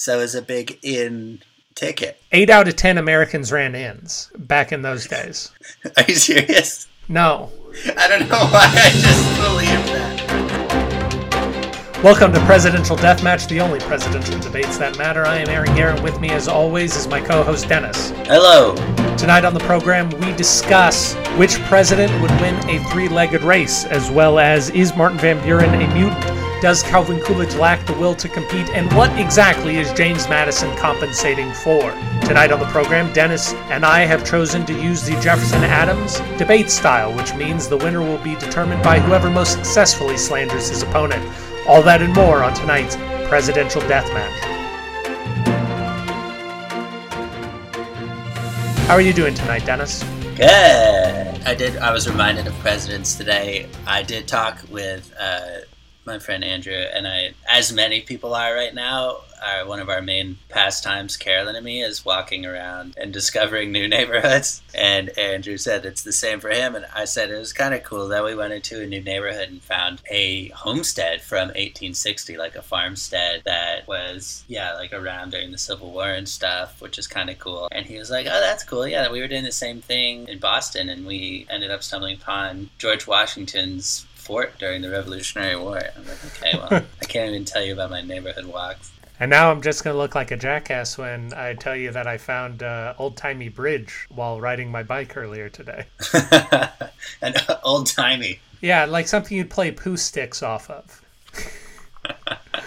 So it was a big in ticket. Eight out of 10 Americans ran ins back in those days. Are you serious? No. I don't know why I just believe that. Welcome to Presidential Deathmatch, the only presidential debates that matter. I am Aaron Garrett. With me, as always, is my co host Dennis. Hello. Tonight on the program, we discuss which president would win a three legged race, as well as is Martin Van Buren a mutant? Does Calvin Coolidge lack the will to compete? And what exactly is James Madison compensating for? Tonight on the program, Dennis and I have chosen to use the Jefferson Adams debate style, which means the winner will be determined by whoever most successfully slanders his opponent. All that and more on tonight's Presidential Deathmatch. How are you doing tonight, Dennis? Good. I did. I was reminded of presidents today. I did talk with uh, my friend Andrew, and I, as many people are right now, our, one of our main pastimes, Carolyn and me, is walking around and discovering new neighborhoods. And Andrew said it's the same for him. And I said it was kind of cool that we went into a new neighborhood and found a homestead from 1860, like a farmstead that was, yeah, like around during the Civil War and stuff, which is kind of cool. And he was like, oh, that's cool. Yeah, we were doing the same thing in Boston, and we ended up stumbling upon George Washington's fort during the Revolutionary War. I'm like, okay, well, I can't even tell you about my neighborhood walks. And now I'm just going to look like a jackass when I tell you that I found uh, old timey bridge while riding my bike earlier today. An old timey. Yeah, like something you'd play Pooh sticks off of.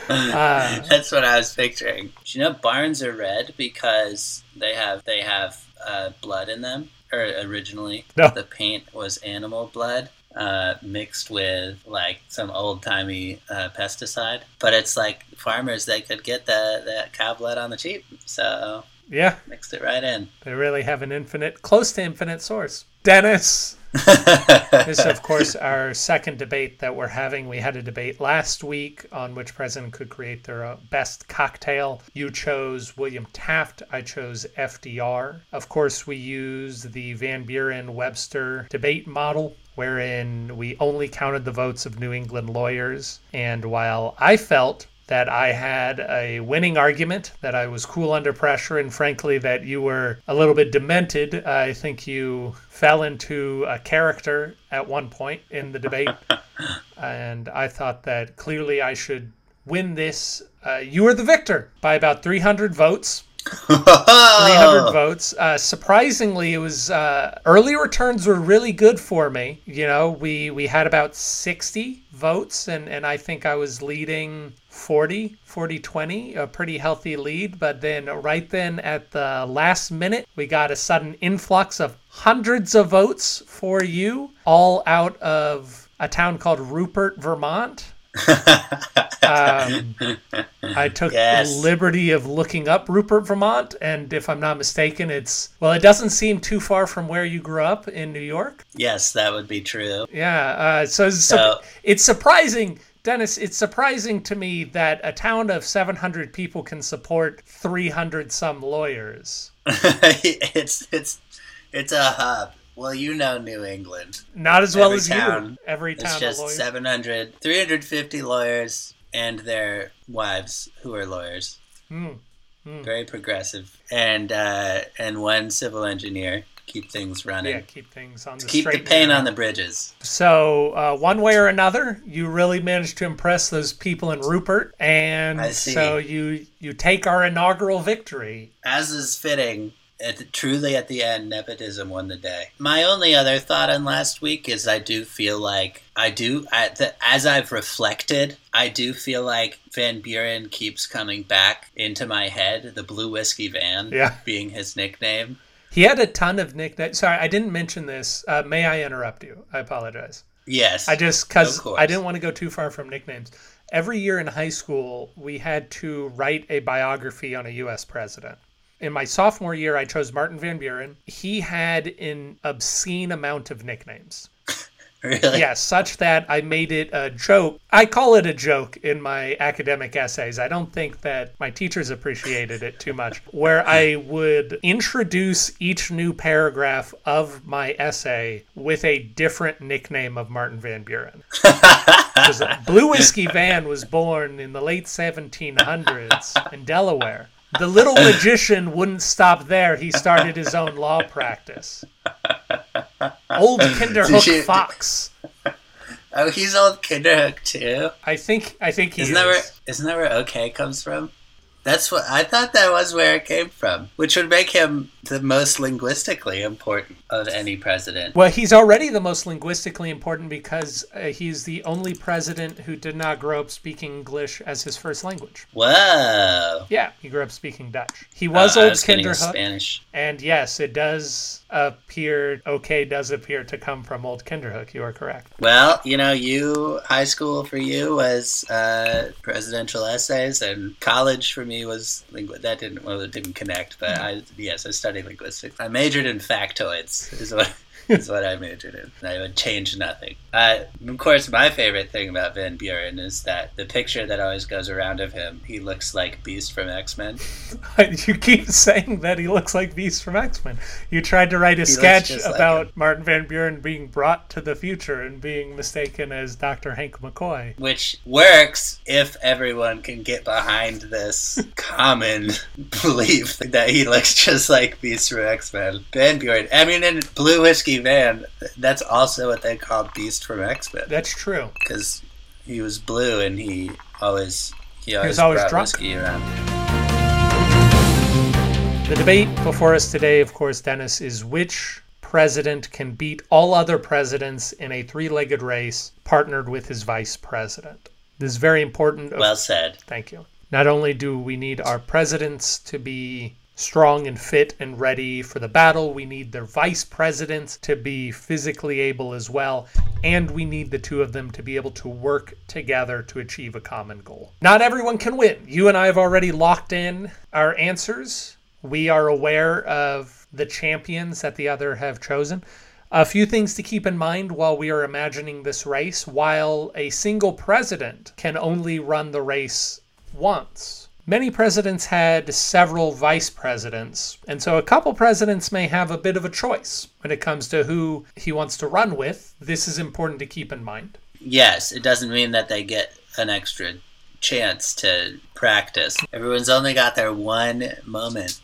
uh, That's what I was picturing. Do you know barns are red because they have they have uh, blood in them? Or originally, No. the paint was animal blood uh, mixed with like some old timey uh, pesticide. But it's like farmers they could get the that cow blood on the cheap, so Yeah, mixed it right in. they really have an infinite, close to infinite source. Dennis! This is, of course, our second debate that we're having. We had a debate last week on which president could create their uh, best cocktail. You chose William Taft. I chose FDR. Of course, we used the Van Buren Webster debate model. Wherein we only counted the votes of New England lawyers. And while I felt that I had a winning argument, that I was cool under pressure, and frankly, that you were a little bit demented. I think you fell into a character at one point in the debate, and I thought that clearly I should win this. Uh, you were the victor by about 300 votes. 300 votes. Uh, surprisingly, it was uh, early returns were really good for me. You know, we we had about 60 votes, and and I think I was leading 40, 40, 20, a pretty healthy lead. But then right then at the last minute, we got a sudden influx of hundreds of votes for you, all out of a town called Rupert, Vermont. Um, I took Yes. the liberty of looking up Rupert, Vermont, and if I'm not mistaken, it's well, it doesn't seem too far from where you grew up in New York. yes, that would be true. Yeah, uh, so, so So- it's surprising, Dennis. It's surprising to me that a town of 700 people can support 300 some lawyers. it's it's it's a hub. Well, you know New England. Not as well Every as town you. Every It's town a just lawyer. 700, 350 lawyers and their wives who are lawyers. Hmm. Very progressive. And uh, and one civil engineer keep things running. Yeah, keep things on the Keep the pain narrow. on the bridges. So, uh, one way or another, you really managed to impress those people in Rupert, and so you you take our inaugural victory. As is fitting, at the, truly at the end, nepotism won the day. My only other thought on last week is I do feel like I do I, the, as I've reflected, I do feel like Van Buren keeps coming back into my head. The Blue Whiskey Van Yeah. being his nickname. He had a ton of nicknames. Sorry, I didn't mention this. Uh, may I interrupt you? I apologize. Yes, I just because I didn't want to go too far from nicknames. Every year in high school, we had to write a biography on a U.S. president. In my sophomore year, I chose Martin Van Buren. He had an obscene amount of nicknames. Really? Yeah, such that I made it a joke. I call it a joke in my academic essays. I don't think that my teachers appreciated it too much, where I would introduce each new paragraph of my essay with a different nickname of Martin Van Buren. Because Blue Whiskey Van was born in the late 1700s in Delaware. The little magician wouldn't stop there. He started his own law practice. Old Kinderhook you- Fox. Oh, he's old Kinderhook too. I think I think he Isn't is. that where isn't that where OK comes from? That's what I thought that was where it came from, which would make him the most linguistically important of any president. Well, he's already the most linguistically important because uh, he's the only president who did not grow up speaking English as his first language. Whoa. Yeah, he grew up speaking Dutch. He was Uh, old was Kinderhook, Spanish. and yes, it does appear okay does appear to come from old Kinderhook. You are correct. Well, you know, you high school for you was uh, presidential essays, and college for me was lingu- that didn't well it didn't connect, but I yes I studied linguistics. I majored in factoids is what is what I majored in. I would change nothing. Uh, of course, my favorite thing about Van Buren is that the picture that always goes around of him, he looks like Beast from X Men. You keep saying that he looks like Beast from X Men. You tried to write a looks sketch just like about. Martin Van Buren being brought to the future and being mistaken as Dr. Hank McCoy. which works if everyone can get behind this common belief that he looks just like Beast from X Men. Van Buren. I mean, in Blue Whiskey Van, that's also what they call Beast from X Men That's true. because he was blue and he always he always, was always drunk. around. The debate before us today, of course, Dennis, is which president can beat all other presidents in a three legged race partnered with his vice president. This is very important. Well said. Thank you. Not only do we need our presidents to be strong and fit and ready for the battle, we need their vice presidents to be physically able as well, and we need the two of them to be able to work together to achieve a common goal. Not everyone can win. You and I have already locked in our answers. We are aware of the champions that the other have chosen. A few things to keep in mind while we are imagining this race. While a single president can only run the race once, many presidents had several vice presidents, and so a couple presidents may have a bit of a choice when it comes to who he wants to run with. This is important to keep in mind. Yes, it doesn't mean that they get an extra chance to practice. Everyone's only got their one moment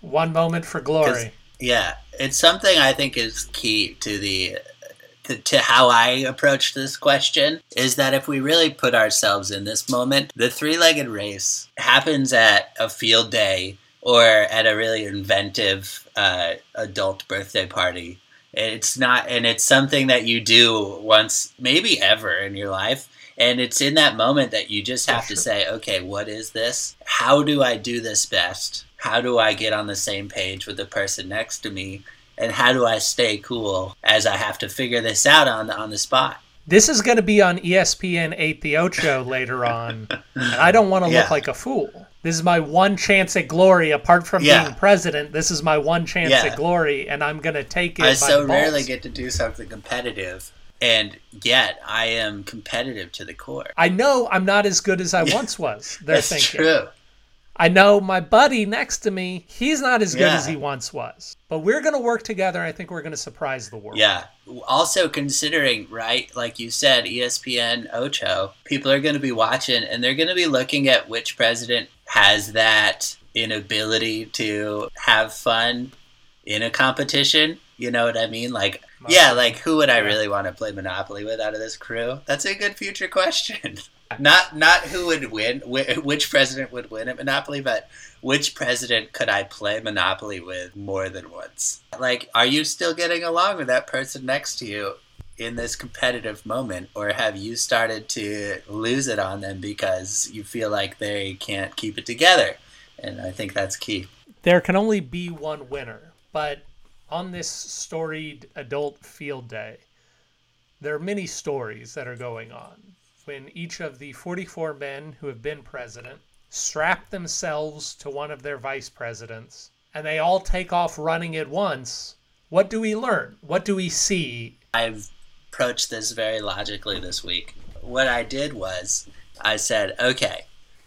One moment for glory. Yeah, it's something I think is key to the to, how I approach this question is that if we really put ourselves in this moment, the three-legged race happens at a field day or at a really inventive uh, adult birthday party. It's not, and it's something that you do once, maybe ever in your life. And it's in that moment that you just have to say, okay, what is this? How do I do this best? How do I get on the same page with the person next to me? And how do I stay cool as I have to figure this out on on the spot? This is going to be on ESPN 8 The Ocho later on, and I don't want to Yeah. look like a fool. This is my one chance at glory, apart from Yeah. being president. This is my one chance Yeah. at glory, and I'm going to take it. I by so balls. rarely get to do something competitive, and yet I am competitive to the core. I know I'm not as good as I once was. They're That's thinking. true. I know my buddy next to me, he's not as good Yeah. as he once was. But we're going to work together. I think we're going to surprise the world. Yeah. Also considering, right, like you said, ESPN Ocho, people are going to be watching and they're going to be looking at which president has that inability to have fun in a competition. You know what I mean? Like, yeah, like who would I really want to play Monopoly with out of this crew? That's a good future question. not not who would win, whi- which president would win at Monopoly, but which president could I play Monopoly with more than once? Like, are you still getting along with that person next to you in this competitive moment, or have you started to lose it on them because you feel like they can't keep it together? And I think that's key. There can only be one winner, but on this storied adult field day, there are many stories that are going on. When each of the 44 men who have been president strap themselves to one of their vice presidents and they all take off running at once, what do we learn? What do we see? I've approached this very logically this week. What I did was I said, okay,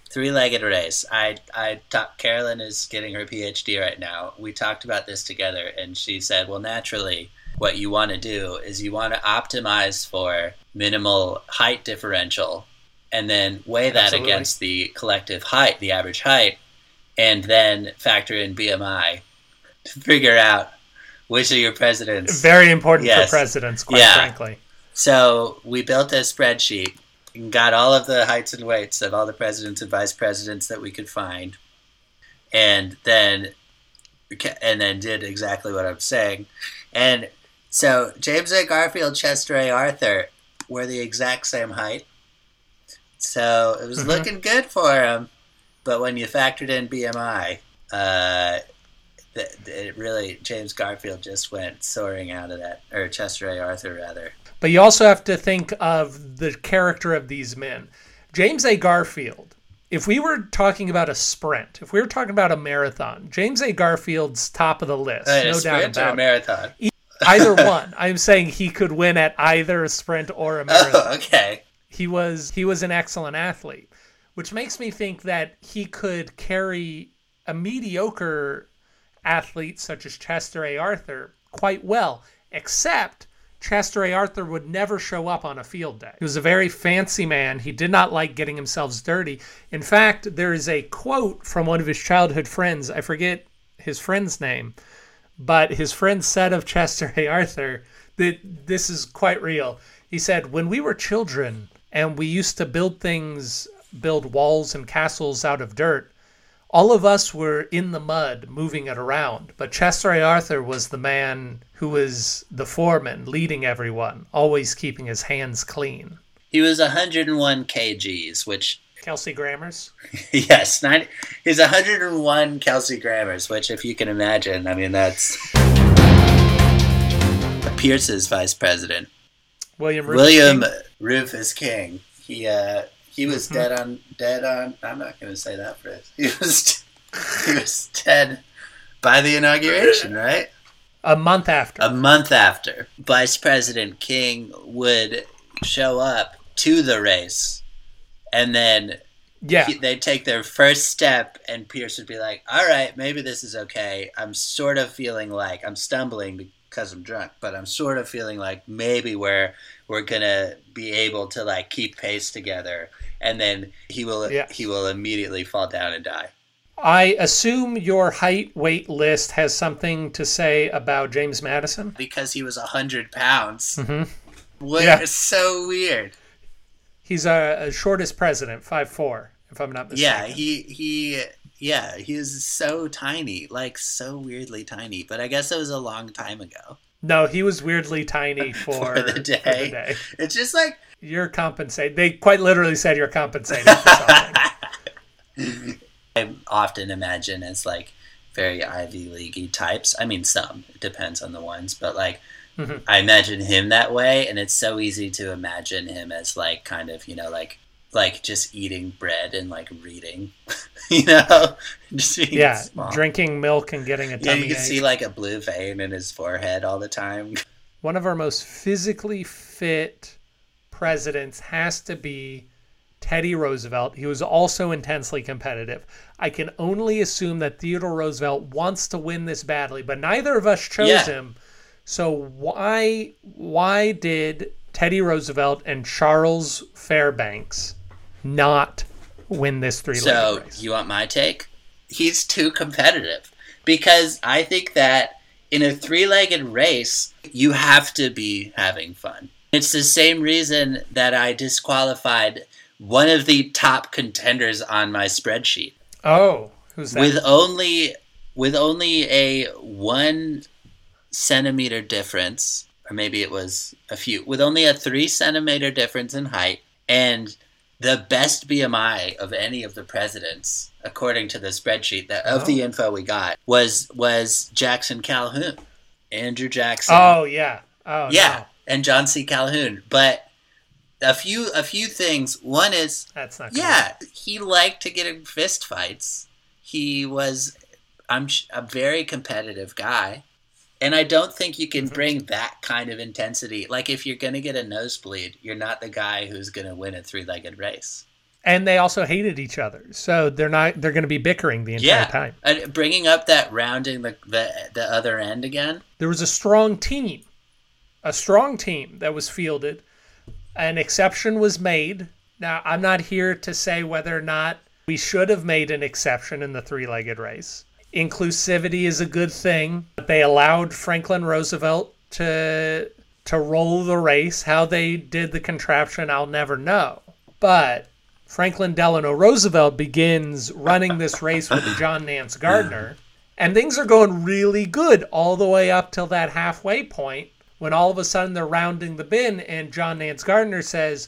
three-legged race. I I talked. Carolyn is getting her PhD right now. We talked about this together, and she said, well, naturally, what you want to do is you want to optimize for minimal height differential, and then weigh that Absolutely. against the collective height, the average height, and then factor in BMI to figure out which of your presidents Very important Yes. for presidents, quite Yeah. frankly. so we built a spreadsheet and got all of the heights and weights of all the presidents and vice presidents that we could find, and then and then did exactly what I'm saying. And so James A. Garfield, Chester A. Arthur were the exact same height. So it was Mhm. looking good for him, but when you factored in BMI, uh, th- it really James Garfield just went soaring out of that, or Chester A. Arthur rather. But you also have to think of the character of these men. James A. Garfield, if we were talking about a sprint, if we were talking about a marathon, James A. Garfield's top of the list, Uh, a no doubt sprint or a about it. marathon. Either one. I'm saying he could win at either a sprint or a marathon. Oh, okay. he was he was an excellent athlete, which makes me think that he could carry a mediocre athlete such as Chester A. Arthur quite well, except Chester A. Arthur would never show up on a field day. He was a very fancy man. He did not like getting himself dirty. In fact, there is a quote from one of his childhood friends. I forget his friend's name, but his friend said of Chester A. Arthur that this is quite real. He said, When we were children and we used to build things, build walls and castles out of dirt, all of us were in the mud moving it around. But Chester A. Arthur was the man who was the foreman, leading everyone, always keeping his hands clean. He was 101 kgs, which Kelsey Grammers? yes, 90, he's 101 Kelsey Grammers, which if you can imagine, I mean that's Pierce's vice president. William Rufus William King? Rufus King. He uh he was Mm-hmm. dead on dead on I'm not gonna say that phrase. He was he was dead by the inauguration, right? A month after. A month after, Vice President King would show up to the race and then yeah. he- they'd take their first step and Pierce would be like, All right, maybe this is okay. I'm sort of feeling like I'm stumbling because I'm drunk, but I'm sort of feeling like maybe we're we're gonna be able to like keep pace together and then he will Yeah. he will immediately fall down and die. I assume your height weight list has something to say about James Madison. Because he was a hundred pounds. Mhm. What Yeah. is so weird. He's a, a shortest president, five four, if I'm not mistaken. Yeah, he he yeah, he was so tiny, like so weirdly tiny. But I guess it was a long time ago. No, he was weirdly tiny for, For the day. day. It's just like You're compensated. They quite literally said you're compensated for something. I often imagine as like very Ivy Leaguey types. I mean, some it depends on the ones, but like Mhm. I imagine him that way, and it's so easy to imagine him as like kind of you know like like just eating bread and like reading, you know, just being yeah, small. drinking milk and getting a Yeah, you can ache. see like a blue vein in his forehead all the time. One of our most physically fit presidents has to be Teddy Roosevelt. He was also intensely competitive. I can only assume that Theodore Roosevelt wants to win this badly, but neither of us chose Yeah. him. So why why did Teddy Roosevelt and Charles Fairbanks not win this three-legged race? So race? you want my take? He's too competitive because I think that in a three-legged race, you have to be having fun. It's the same reason that I disqualified one of the top contenders on my spreadsheet oh, who's that? with only with only a one centimeter difference, or maybe it was a few, with only a three centimeter difference in height, and the best BMI of any of the presidents, according to the spreadsheet that of the oh. info we got, was was Jackson Calhoun, Andrew Jackson. oh yeah. Oh yeah, no. and John C. Calhoun. But a few a few things. One is That's not good. yeah, he liked to get in fist fights. He was, I'm a very competitive guy, And I don't think you can mm-hmm. bring that kind of intensity. Like, if you're going to get a nosebleed, you're not the guy who's going to win a three legged race. And they also hated each other. So they're not, they're going to be bickering the entire Yeah. time. And bringing up that rounding the, the, the other end again. There was a strong team, a strong team that was fielded. An exception was made. Now, I'm not here to say whether or not we should have made an exception in the three legged race. Inclusivity is a good thing. But they allowed Franklin Roosevelt to to roll the race. How they did the contraption, I'll never know. But Franklin Delano Roosevelt begins running this race with John Nance Garner, and things are going really good all the way up till that halfway point when all of a sudden they're rounding the bin, and John Nance Garner says,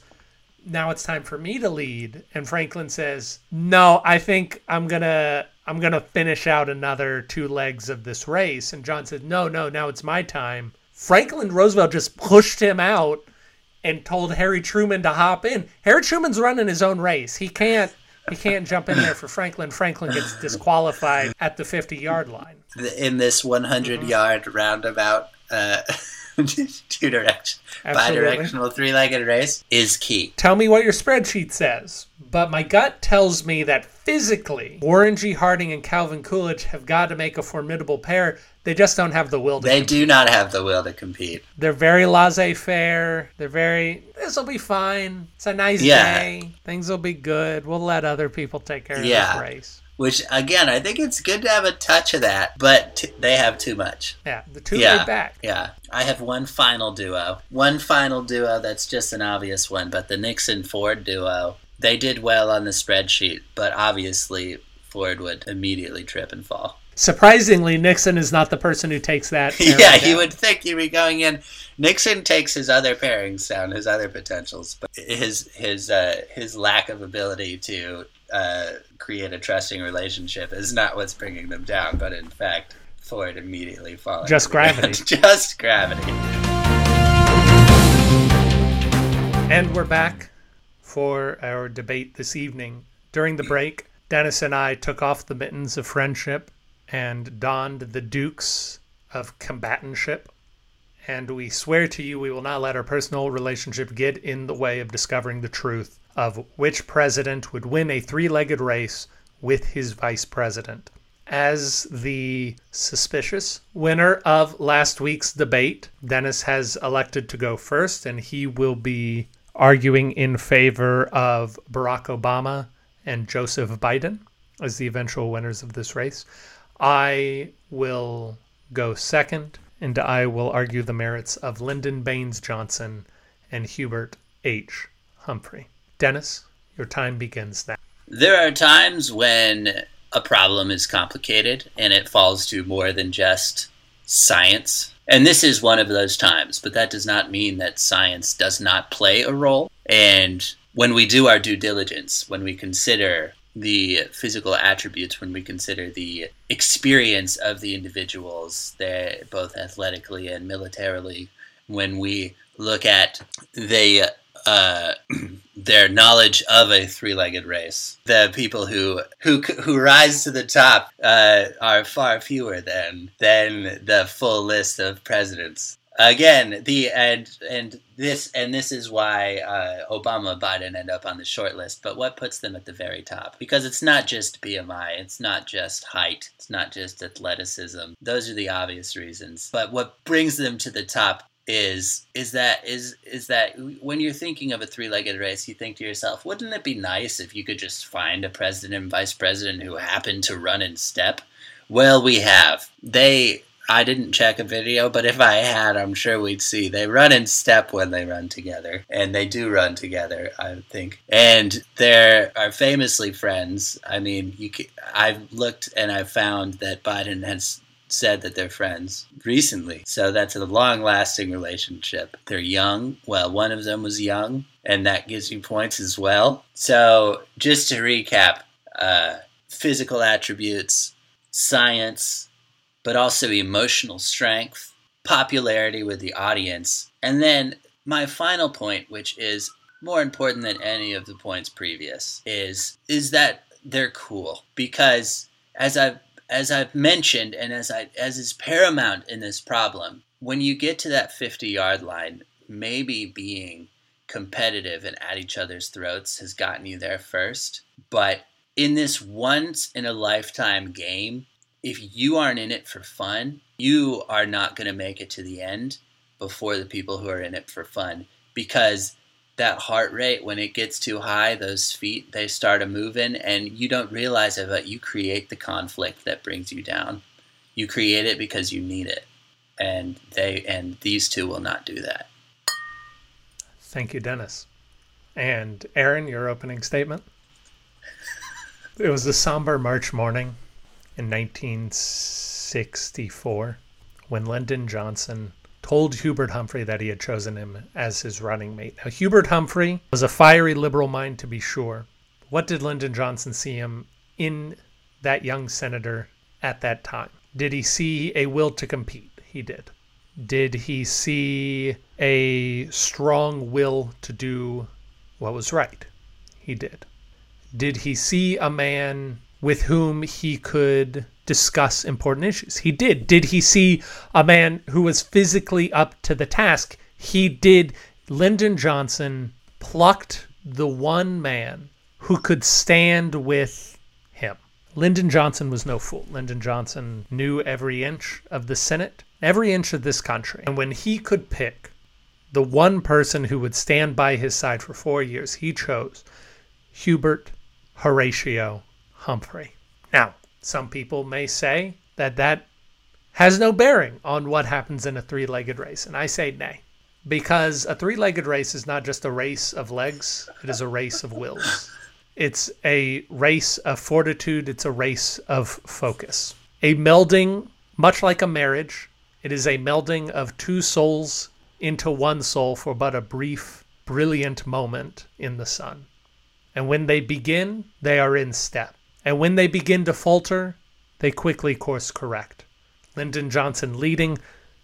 now it's time for me to lead and franklin says no i think i'm gonna i'm gonna finish out another two legs of this race. And john said no no now it's my time. Franklin roosevelt just pushed him out and told harry truman to hop in. Harry truman's running his own race. He can't he can't jump in there for franklin. Franklin gets disqualified at the 50 yard line. In this 100 yard roundabout uh, two direction bi-directional three-legged race is key Tell me what your spreadsheet says. But my gut tells me that physically, Warren G. Harding and Calvin Coolidge have got to make a formidable pair. They just don't have the will to. they compete. do not have the will to compete They're very laissez-faire. They're very. This will be fine. It's a nice Yeah. day. Things will be good. We'll let other people take care of Yeah. this race. Which again i think it's good to have a touch of that but t- they have too much Yeah, the two Yeah. back. yeah i have one final duo one final duo that's just an obvious one but the nixon ford duo they did well on the spreadsheet but obviously ford would immediately trip and fall Surprisingly, Nixon is not the person who takes that. yeah, you down. would think he'd be going in. Nixon takes his other pairings down, his other potentials, but his his uh, his lack of ability to uh, create a trusting relationship is not what's bringing them down, but in fact, Ford immediately falling. Just to the ground. gravity. Just gravity. And we're back for our debate this evening. During the break, Dennis and I took off the mittens of friendship and donned the dukes of combatanship. And we swear to you we will not let our personal relationship get in the way of discovering the truth of which president would win a three legged race with his vice president. As the suspicious winner of last week's debate, Dennis has elected to go first, and he will be arguing in favor of Barack Obama and Joseph Biden as the eventual winners of this race. I will go second, and I will argue the merits of Lyndon Baines Johnson and Hubert H. Humphrey. Dennis, your time begins now. There are times when a problem is complicated and it falls to more than just science. And this is one of those times, but that does not mean that science does not play a role. And when we do our due diligence, when we consider the physical attributes, when we consider the experience of the individuals, they both athletically and militarily, when we look at the uh, their knowledge of a three-legged race. The people who who who rise to the top uh, are far fewer than than the full list of presidents. Again, the and and this and this is why uh, Obama, Biden end up on the short list. But what puts them at the very top? Because it's not just BMI, it's not just height, it's not just athleticism. Those are the obvious reasons. But what brings them to the top is is that is is that when you're thinking of a three-legged race you think to yourself wouldn't it be nice if you could just find a president and vice president who happened to run in step well we have they i didn't check a video but if i had i'm sure we'd see they run in step when they run together and they do run together i think and they are famously friends i mean you can, i've looked and i've found that biden has said that they're friends recently. So that's a long lasting relationship. They're young. Well, one of them was young, and that gives you points as well. So just to recap uh, physical attributes, science, but also emotional strength, popularity with the audience. And then my final point, which is more important than any of the points previous, is is that they're cool because as I've as I've mentioned, and as I as is paramount in this problem, when you get to that 50 yard line, maybe being competitive and at each other's throats has gotten you there first. But in this once in a lifetime game, if you aren't in it for fun, you are not going to make it to the end before the people who are in it for fun. Because that heart rate when it gets too high those feet they start a moving and you don't realize it but you create the conflict that brings you down. You create it because you need it and they and these two will not do that. Thank you dennis. And aaron your opening statement? It was a somber march morning in 1964 when lyndon johnson told Hubert Humphrey that he had chosen him as his running mate. Now, Hubert Humphrey was a fiery liberal mind, to be sure. What did Lyndon Johnson see him in that young senator at that time? Did he see a will to compete? He did. Did he see a strong will to do what was right? He did. Did he see a man with whom he could discuss important issues. He did. Did he see a man who was physically up to the task? He did. Lyndon Johnson plucked the one man who could stand with him. Lyndon Johnson was no fool. Lyndon Johnson knew every inch of the Senate, every inch of this country. And when he could pick the one person who would stand by his side for four years, he chose Hubert Horatio Humphrey. Now, some people may say that that has no bearing on what happens in a three legged race. And I say nay, because a three legged race is not just a race of legs, it is a race of wills. It's a race of fortitude, it's a race of focus. A melding, much like a marriage, it is a melding of two souls into one soul for but a brief, brilliant moment in the sun. And when they begin, they are in step. And when they begin to falter, they quickly course correct. Lyndon Johnson leading,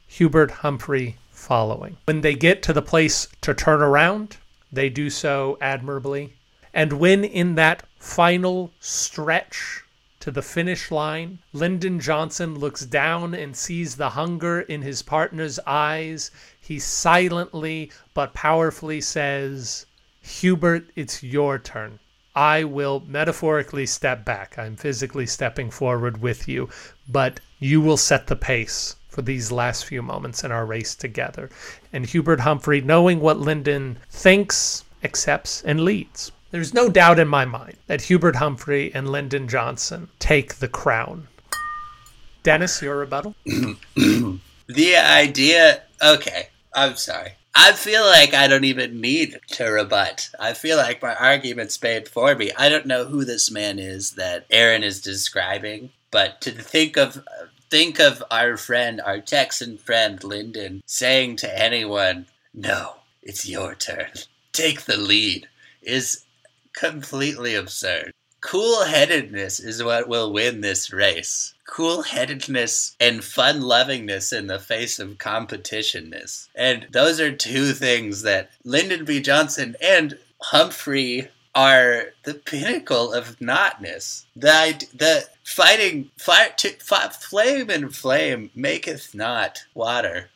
Hubert Humphrey following. When they get to the place to turn around, they do so admirably. And when in that final stretch to the finish line, Lyndon Johnson looks down and sees the hunger in his partner's eyes, he silently but powerfully says, Hubert, it's your turn. I will metaphorically step back. I'm physically stepping forward with you, but you will set the pace for these last few moments in our race together. And Hubert Humphrey, knowing what Lyndon thinks, accepts, and leads. There's no doubt in my mind that Hubert Humphrey and Lyndon Johnson take the crown. Dennis, your rebuttal? the idea. Okay, I'm sorry. I feel like I don't even need to rebut. I feel like my argument's made for me. I don't know who this man is that Aaron is describing, but to think of think of our friend, our Texan friend Lyndon, saying to anyone, "No, it's your turn. Take the lead," is completely absurd. Cool headedness is what will win this race cool headedness and fun lovingness in the face of competitionness. And those are two things that Lyndon B. Johnson and Humphrey are the pinnacle of notness. The the fighting fire to, flame and flame maketh not water.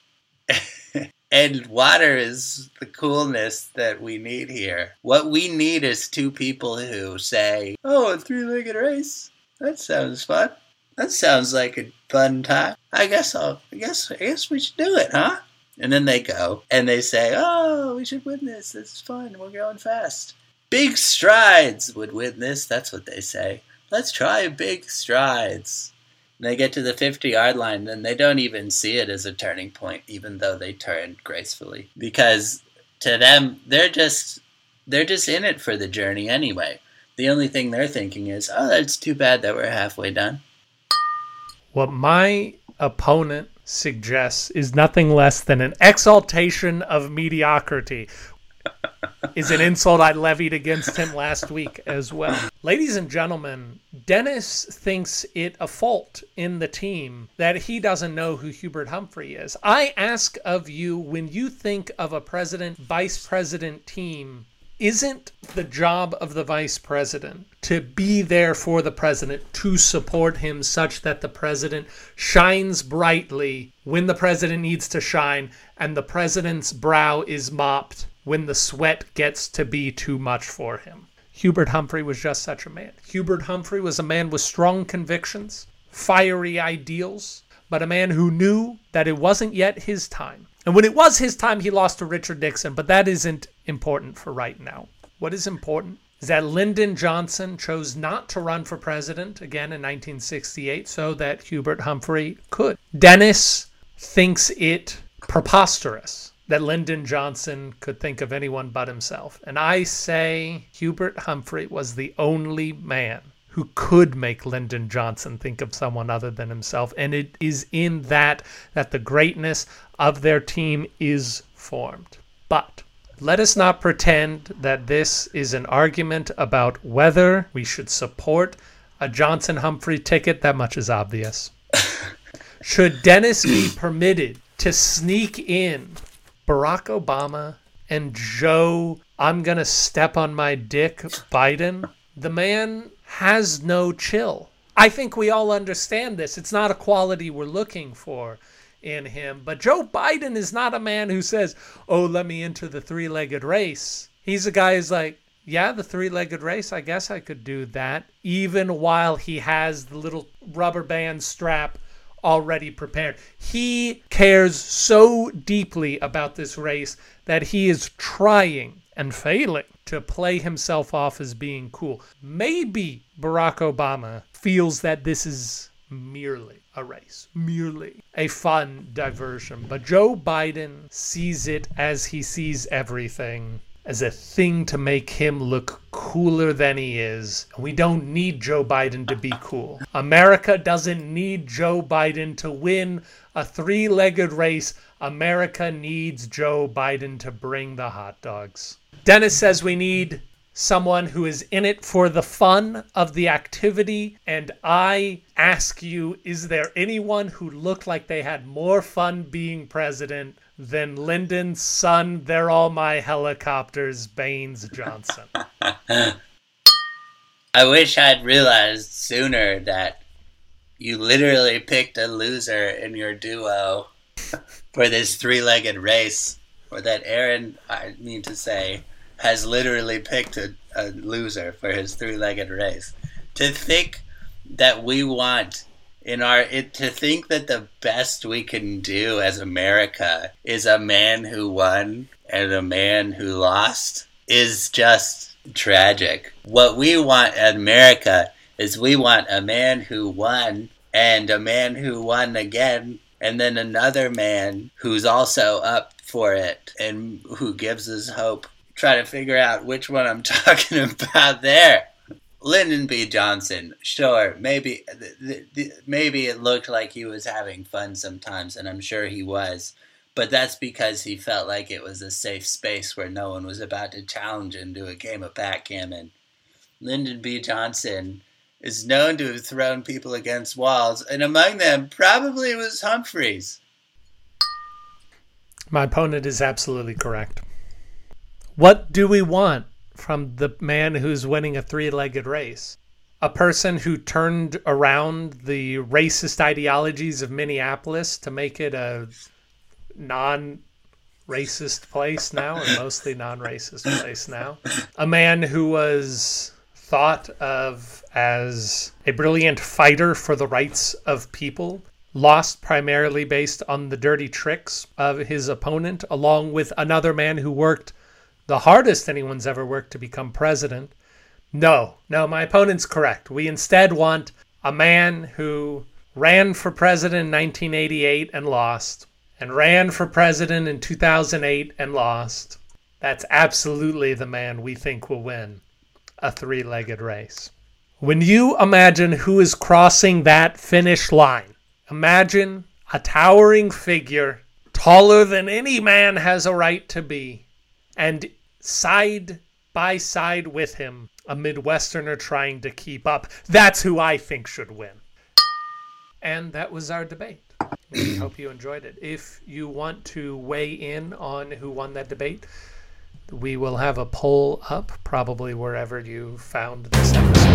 and water is the coolness that we need here. What we need is two people who say, "Oh, a three-legged race. That sounds fun." That sounds like a fun time. I guess I'll, I guess, I guess we should do it, huh? And then they go and they say, oh, we should win this. This is fun. We're going fast. Big strides would win this. That's what they say. Let's try big strides. And they get to the 50 yard line, then they don't even see it as a turning point, even though they turned gracefully. Because to them, they're just they're just in it for the journey anyway. The only thing they're thinking is, oh, that's too bad that we're halfway done. What my opponent suggests is nothing less than an exaltation of mediocrity. is an insult I levied against him last week as well. Ladies and gentlemen, Dennis thinks it a fault in the team that he doesn't know who Hubert Humphrey is. I ask of you when you think of a president vice president team isn't the job of the vice president to be there for the president to support him such that the president shines brightly when the president needs to shine and the president's brow is mopped when the sweat gets to be too much for him. Hubert Humphrey was just such a man. Hubert Humphrey was a man with strong convictions, fiery ideals, but a man who knew that it wasn't yet his time. And when it was his time, he lost to Richard Nixon, but that isn't important for right now. What is important is that Lyndon Johnson chose not to run for president again in 1968 so that Hubert Humphrey could. Dennis thinks it preposterous that Lyndon Johnson could think of anyone but himself. And I say Hubert Humphrey was the only man who could make Lyndon Johnson think of someone other than himself. And it is in that that the greatness of their team is formed. But let us not pretend that this is an argument about whether we should support a Johnson Humphrey ticket. That much is obvious. should Dennis be permitted to sneak in Barack Obama and Joe, I'm going to step on my dick, Biden? The man has no chill. I think we all understand this. It's not a quality we're looking for in him. But Joe Biden is not a man who says, Oh, let me into the three legged race. He's a guy who's like, Yeah, the three legged race, I guess I could do that, even while he has the little rubber band strap already prepared. He cares so deeply about this race that he is trying and failing to play himself off as being cool. Maybe Barack Obama feels that this is merely a race, merely a fun diversion. But Joe Biden sees it as he sees everything as a thing to make him look cooler than he is. We don't need Joe Biden to be cool. America doesn't need Joe Biden to win a three legged race. America needs Joe Biden to bring the hot dogs. Dennis says we need someone who is in it for the fun of the activity. And I ask you, is there anyone who looked like they had more fun being president than Lyndon's son? They're all my helicopters, Baines Johnson. I wish I'd realized sooner that you literally picked a loser in your duo for this three legged race, or that Aaron, I mean to say, has literally picked a, a loser for his three-legged race. To think that we want in our it, to think that the best we can do as America is a man who won and a man who lost is just tragic. What we want in America is we want a man who won and a man who won again and then another man who's also up for it and who gives us hope try to figure out which one I'm talking about there. Lyndon B. Johnson, sure, maybe maybe it looked like he was having fun sometimes, and I'm sure he was, but that's because he felt like it was a safe space where no one was about to challenge him to a game of backgammon. Lyndon B. Johnson is known to have thrown people against walls, and among them probably was Humphreys. My opponent is absolutely correct. What do we want from the man who's winning a three legged race? A person who turned around the racist ideologies of Minneapolis to make it a non racist place now, or mostly non racist place now. A man who was thought of as a brilliant fighter for the rights of people, lost primarily based on the dirty tricks of his opponent, along with another man who worked the hardest anyone's ever worked to become president. No, no, my opponent's correct. We instead want a man who ran for president in 1988 and lost, and ran for president in 2008 and lost. That's absolutely the man we think will win a three legged race. When you imagine who is crossing that finish line, imagine a towering figure taller than any man has a right to be, and side by side with him, a Midwesterner trying to keep up. That's who I think should win. And that was our debate. We hope you enjoyed it. If you want to weigh in on who won that debate, We will have a poll up probably wherever you found this episode.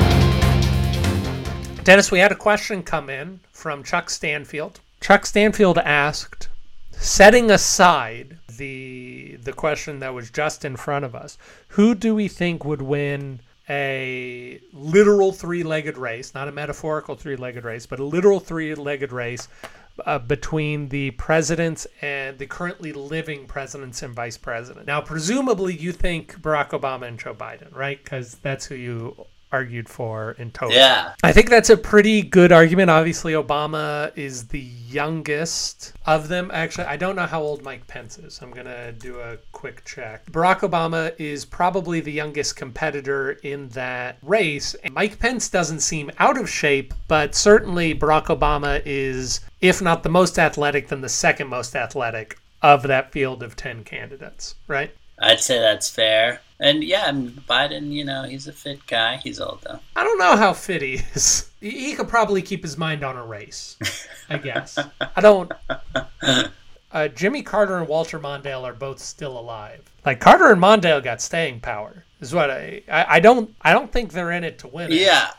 Dennis, we had a question come in from Chuck Stanfield. Chuck Stanfield asked, setting aside the the question that was just in front of us, who do we think would win a literal three-legged race, not a metaphorical three-legged race, but a literal three-legged race uh, between the presidents and the currently living presidents and vice president. Now, presumably, you think Barack Obama and Joe Biden, right? Because that's who you argued for in total. Yeah. I think that's a pretty good argument. Obviously, Obama is the youngest of them. Actually, I don't know how old Mike Pence is. I'm going to do a quick check. Barack Obama is probably the youngest competitor in that race. And Mike Pence doesn't seem out of shape, but certainly Barack Obama is, if not the most athletic, then the second most athletic of that field of 10 candidates, right? I'd say that's fair. And yeah, Biden, you know, he's a fit guy. He's old though. I don't know how fit he is. He could probably keep his mind on a race, I guess. I don't. Uh, Jimmy Carter and Walter Mondale are both still alive. Like Carter and Mondale got staying power. Is what I, I I don't I don't think they're in it to win. It. Yeah.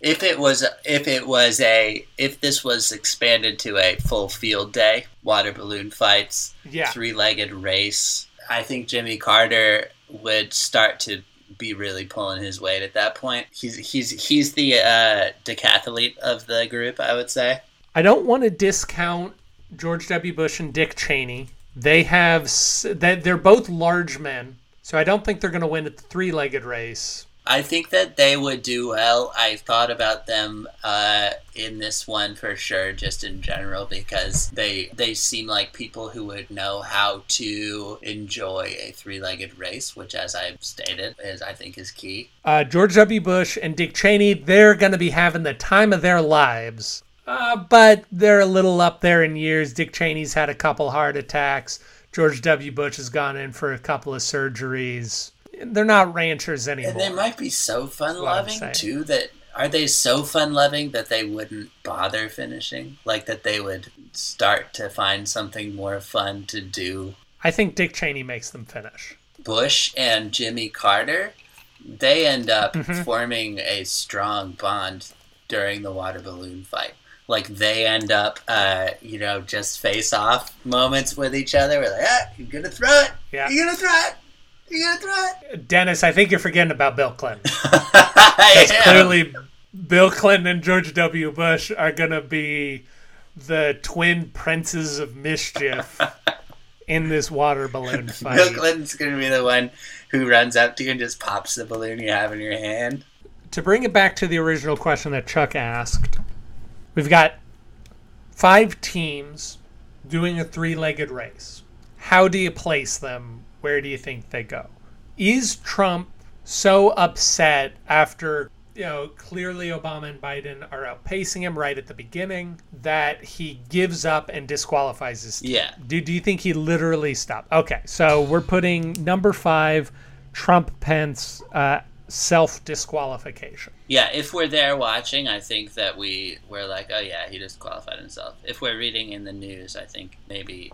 If it was if it was a if this was expanded to a full field day, water balloon fights, Yeah. three legged race, I think Jimmy Carter would start to be really pulling his weight at that point. He's he's he's the uh, decathlete of the group, I would say. I don't want to discount George W. Bush and Dick Cheney. They have that they're both large men, so I don't think they're going to win at the three-legged race. I think that they would do well. I thought about them uh, in this one for sure, just in general, because they they seem like people who would know how to enjoy a three-legged race, which, as I've stated, is I think is key. Uh, George W. Bush and Dick Cheney, they're going to be having the time of their lives. Uh, but they're a little up there in years. Dick Cheney's had a couple heart attacks. George W. Bush has gone in for a couple of surgeries. They're not ranchers anymore. And they might be so fun-loving too that are they so fun-loving that they wouldn't bother finishing? Like that they would start to find something more fun to do I think Dick Cheney makes them finish. Bush and Jimmy Carter, they end up Mhm. forming a strong bond during the water balloon fight. Like they end up, uh, you know, just face off moments with each other. We're like, ah, you're gonna throw it. Yeah. You're gonna throw it. You're gonna throw it. Dennis, I think you're forgetting about Bill Clinton. I am. clearly, Bill Clinton and George W. Bush are going to be the twin princes of mischief in this water balloon fight. Bill Clinton's gonna be the one who runs up to you and just pops the balloon you have in your hand. to bring it back to the original question that Chuck asked, we've got five teams doing a three legged race. How do you place them? Where do you think they go? Is Trump so upset after, you know, clearly Obama and Biden are outpacing him right at the beginning that he gives up and disqualifies his team? Yeah. Do, do you think he literally stopped? Okay, so we're putting number five, Trump Pence, uh, self disqualification. Yeah, if we're there watching, I think that we we're like, oh yeah, he disqualified himself. If we're reading in the news, I think maybe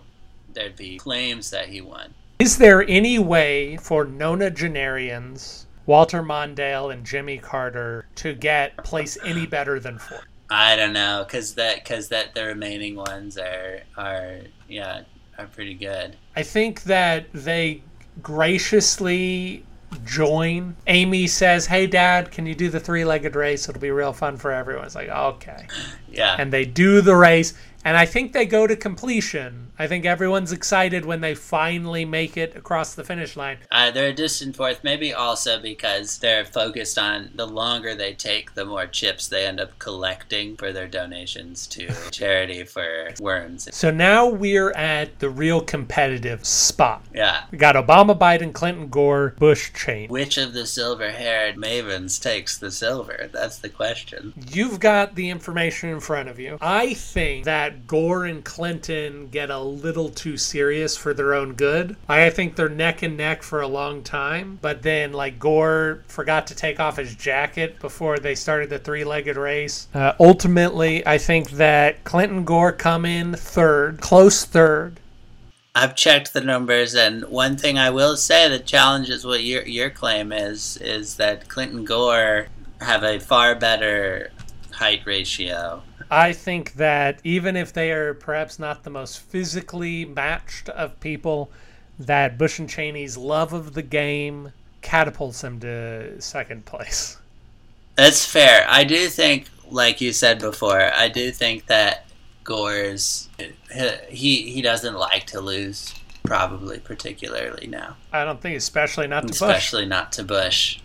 there'd be claims that he won. Is there any way for nonagenarians, Walter Mondale and Jimmy Carter, to get place any better than four? I don't know, cause that cause that the remaining ones are are yeah are pretty good. I think that they graciously join. Amy says, Hey, Dad, can you do the three legged race? It'll be real fun for everyone. It's like, okay. Yeah, And they do the race. And I think they go to completion. I think everyone's excited when they finally make it across the finish line. uh, they're a distant fourth. Maybe also because they're focused on the longer they take, the more chips they end up collecting for their donations to charity for worms. So now we're at the real competitive spot. Yeah, We got Obama, Biden, Clinton, Gore, Bush, chain. which of the silver-haired mavens takes the silver? That's the question. You've got the information in front of you. I think that Gore and Clinton get a little too serious for their own good. I think they're neck and neck for a long time, but then like Gore forgot to take off his jacket before they started the three-legged race. Uh, ultimately, I think that Clinton Gore come in third, close third. I've checked the numbers, and one thing I will say that challenges what your your claim is is that Clinton Gore have a far better height ratio. I think that even if they are perhaps not the most physically matched of people, that Bush and Cheney's love of the game catapults them to second place. That's fair. I do think, like you said before, I do think that Gore's he he doesn't like to lose, probably particularly now. I don't think, especially not to Bush. especially Bush. not to Bush.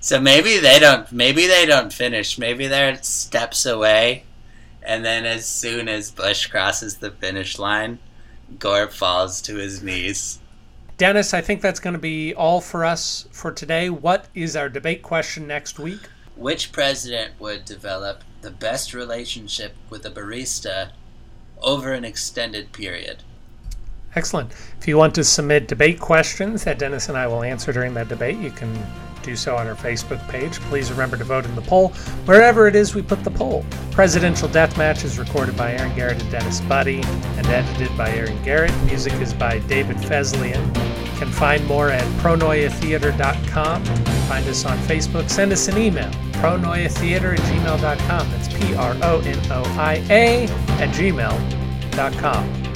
So maybe they don't. Maybe they don't finish. Maybe they're steps away, and then as soon as Bush crosses the finish line, Gore falls to his knees. Dennis, I think that's going to be all for us for today. What is our debate question next week? Which president would develop the best relationship with a barista over an extended period? Excellent. If you want to submit debate questions that Dennis and I will answer during that debate, you can do so on our Facebook page. Please remember to vote in the poll wherever it is we put the poll. Presidential Deathmatch is recorded by Aaron Garrett and Dennis Buddy and edited by Aaron Garrett. Music is by David Feslian. You can find more at pronoiatheater.com. Find us on Facebook. Send us an email, pronoiatheater at gmail.com. That's P R O N O I A at gmail.com.